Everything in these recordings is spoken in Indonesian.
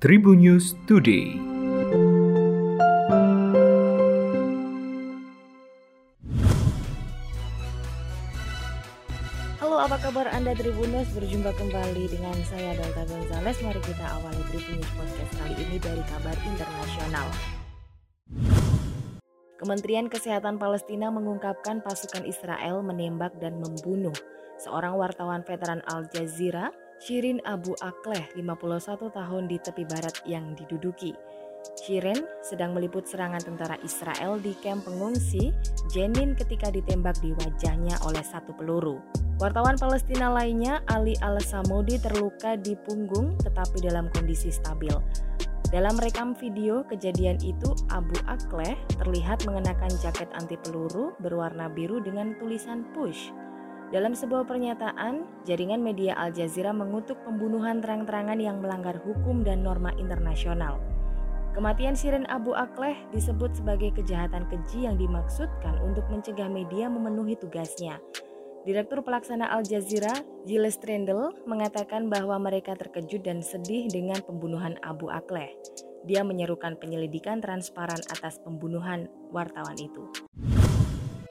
Tribun News Today. Halo, apa kabar Anda Tribuners? Berjumpa kembali dengan saya Delta Gonzales. Mari kita awali Tribun News Podcast kali ini dari kabar internasional. Kementerian Kesehatan Palestina mengungkapkan pasukan Israel menembak dan membunuh seorang wartawan veteran Al Jazeera Shirin Abu Akleh, 51 tahun di tepi barat yang diduduki. Shirin sedang meliput serangan tentara Israel di kamp pengungsi Jenin ketika ditembak di wajahnya oleh satu peluru. Wartawan Palestina lainnya, Ali Al-Samudi terluka di punggung tetapi dalam kondisi stabil. Dalam rekam video kejadian itu, Abu Akleh terlihat mengenakan jaket anti peluru berwarna biru dengan tulisan push. Dalam sebuah pernyataan, jaringan media Al Jazeera mengutuk pembunuhan terang-terangan yang melanggar hukum dan norma internasional. Kematian Siren Abu Akleh disebut sebagai kejahatan keji yang dimaksudkan untuk mencegah media memenuhi tugasnya. Direktur pelaksana Al Jazeera, Gilles Trendel, mengatakan bahwa mereka terkejut dan sedih dengan pembunuhan Abu Akleh. Dia menyerukan penyelidikan transparan atas pembunuhan wartawan itu.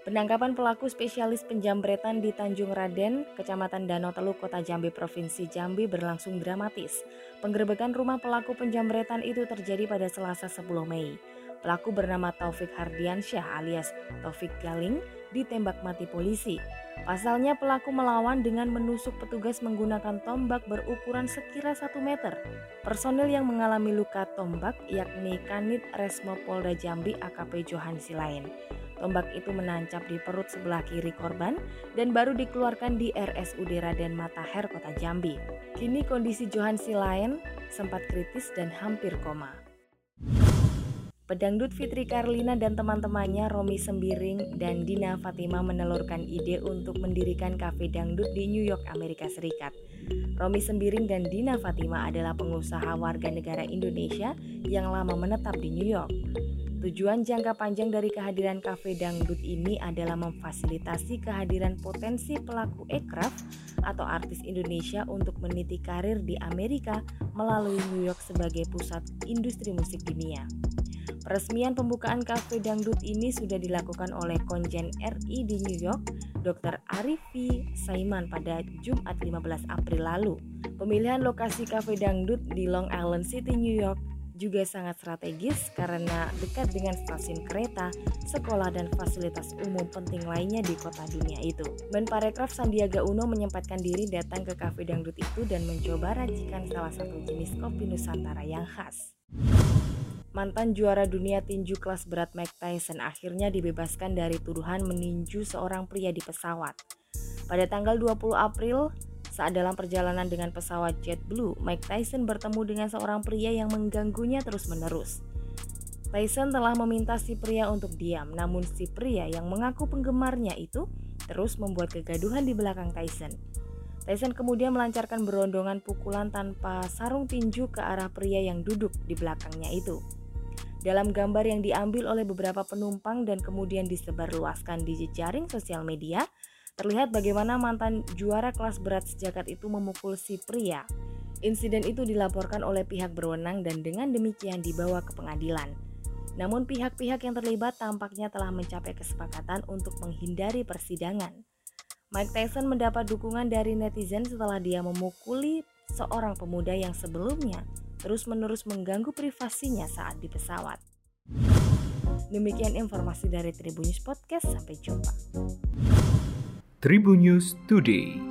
Penangkapan pelaku spesialis penjambretan di Tanjung Raden, Kecamatan Danau Teluk, Kota Jambi, Provinsi Jambi berlangsung dramatis. Penggerebekan rumah pelaku penjambretan itu terjadi pada Selasa 10 Mei. Pelaku bernama Taufik Hardiansyah alias Taufik Galing ditembak mati polisi. Pasalnya pelaku melawan dengan menusuk petugas menggunakan tombak berukuran sekira 1 meter. Personil yang mengalami luka tombak yakni Kanit Resmo Polda Jambi AKP Johan Silain. Tombak itu menancap di perut sebelah kiri korban dan baru dikeluarkan di RSUD Raden Matahir, Kota Jambi. Kini kondisi Johan Silain sempat kritis dan hampir koma. Pedangdut Fitri Karlina dan teman-temannya Romi Sembiring dan Dina Fatima menelurkan ide untuk mendirikan kafe dangdut di New York, Amerika Serikat. Romi Sembiring dan Dina Fatima adalah pengusaha warga negara Indonesia yang lama menetap di New York. Tujuan jangka panjang dari kehadiran kafe dangdut ini adalah memfasilitasi kehadiran potensi pelaku ekraf atau artis Indonesia untuk meniti karir di Amerika melalui New York sebagai pusat industri musik dunia. Peresmian pembukaan kafe dangdut ini sudah dilakukan oleh Konjen RI di New York, Dr. Arifi Saiman pada Jumat 15 April lalu. Pemilihan lokasi kafe dangdut di Long Island City, New York juga sangat strategis karena dekat dengan stasiun kereta, sekolah, dan fasilitas umum penting lainnya di kota dunia itu. Menparekraf Sandiaga Uno menyempatkan diri datang ke kafe dangdut itu dan mencoba racikan salah satu jenis kopi Nusantara yang khas. Mantan juara dunia tinju kelas berat Mike Tyson akhirnya dibebaskan dari tuduhan meninju seorang pria di pesawat. Pada tanggal 20 April, saat dalam perjalanan dengan pesawat JetBlue, Mike Tyson bertemu dengan seorang pria yang mengganggunya terus-menerus. Tyson telah meminta si pria untuk diam, namun si pria yang mengaku penggemarnya itu terus membuat kegaduhan di belakang Tyson. Tyson kemudian melancarkan berondongan pukulan tanpa sarung tinju ke arah pria yang duduk di belakangnya itu. Dalam gambar yang diambil oleh beberapa penumpang dan kemudian disebarluaskan di jejaring sosial media, Terlihat bagaimana mantan juara kelas berat sejagat itu memukul si pria. Insiden itu dilaporkan oleh pihak berwenang dan dengan demikian dibawa ke pengadilan. Namun pihak-pihak yang terlibat tampaknya telah mencapai kesepakatan untuk menghindari persidangan. Mike Tyson mendapat dukungan dari netizen setelah dia memukuli seorang pemuda yang sebelumnya terus-menerus mengganggu privasinya saat di pesawat. Demikian informasi dari Tribunnews Podcast, sampai jumpa. Tribun News Today.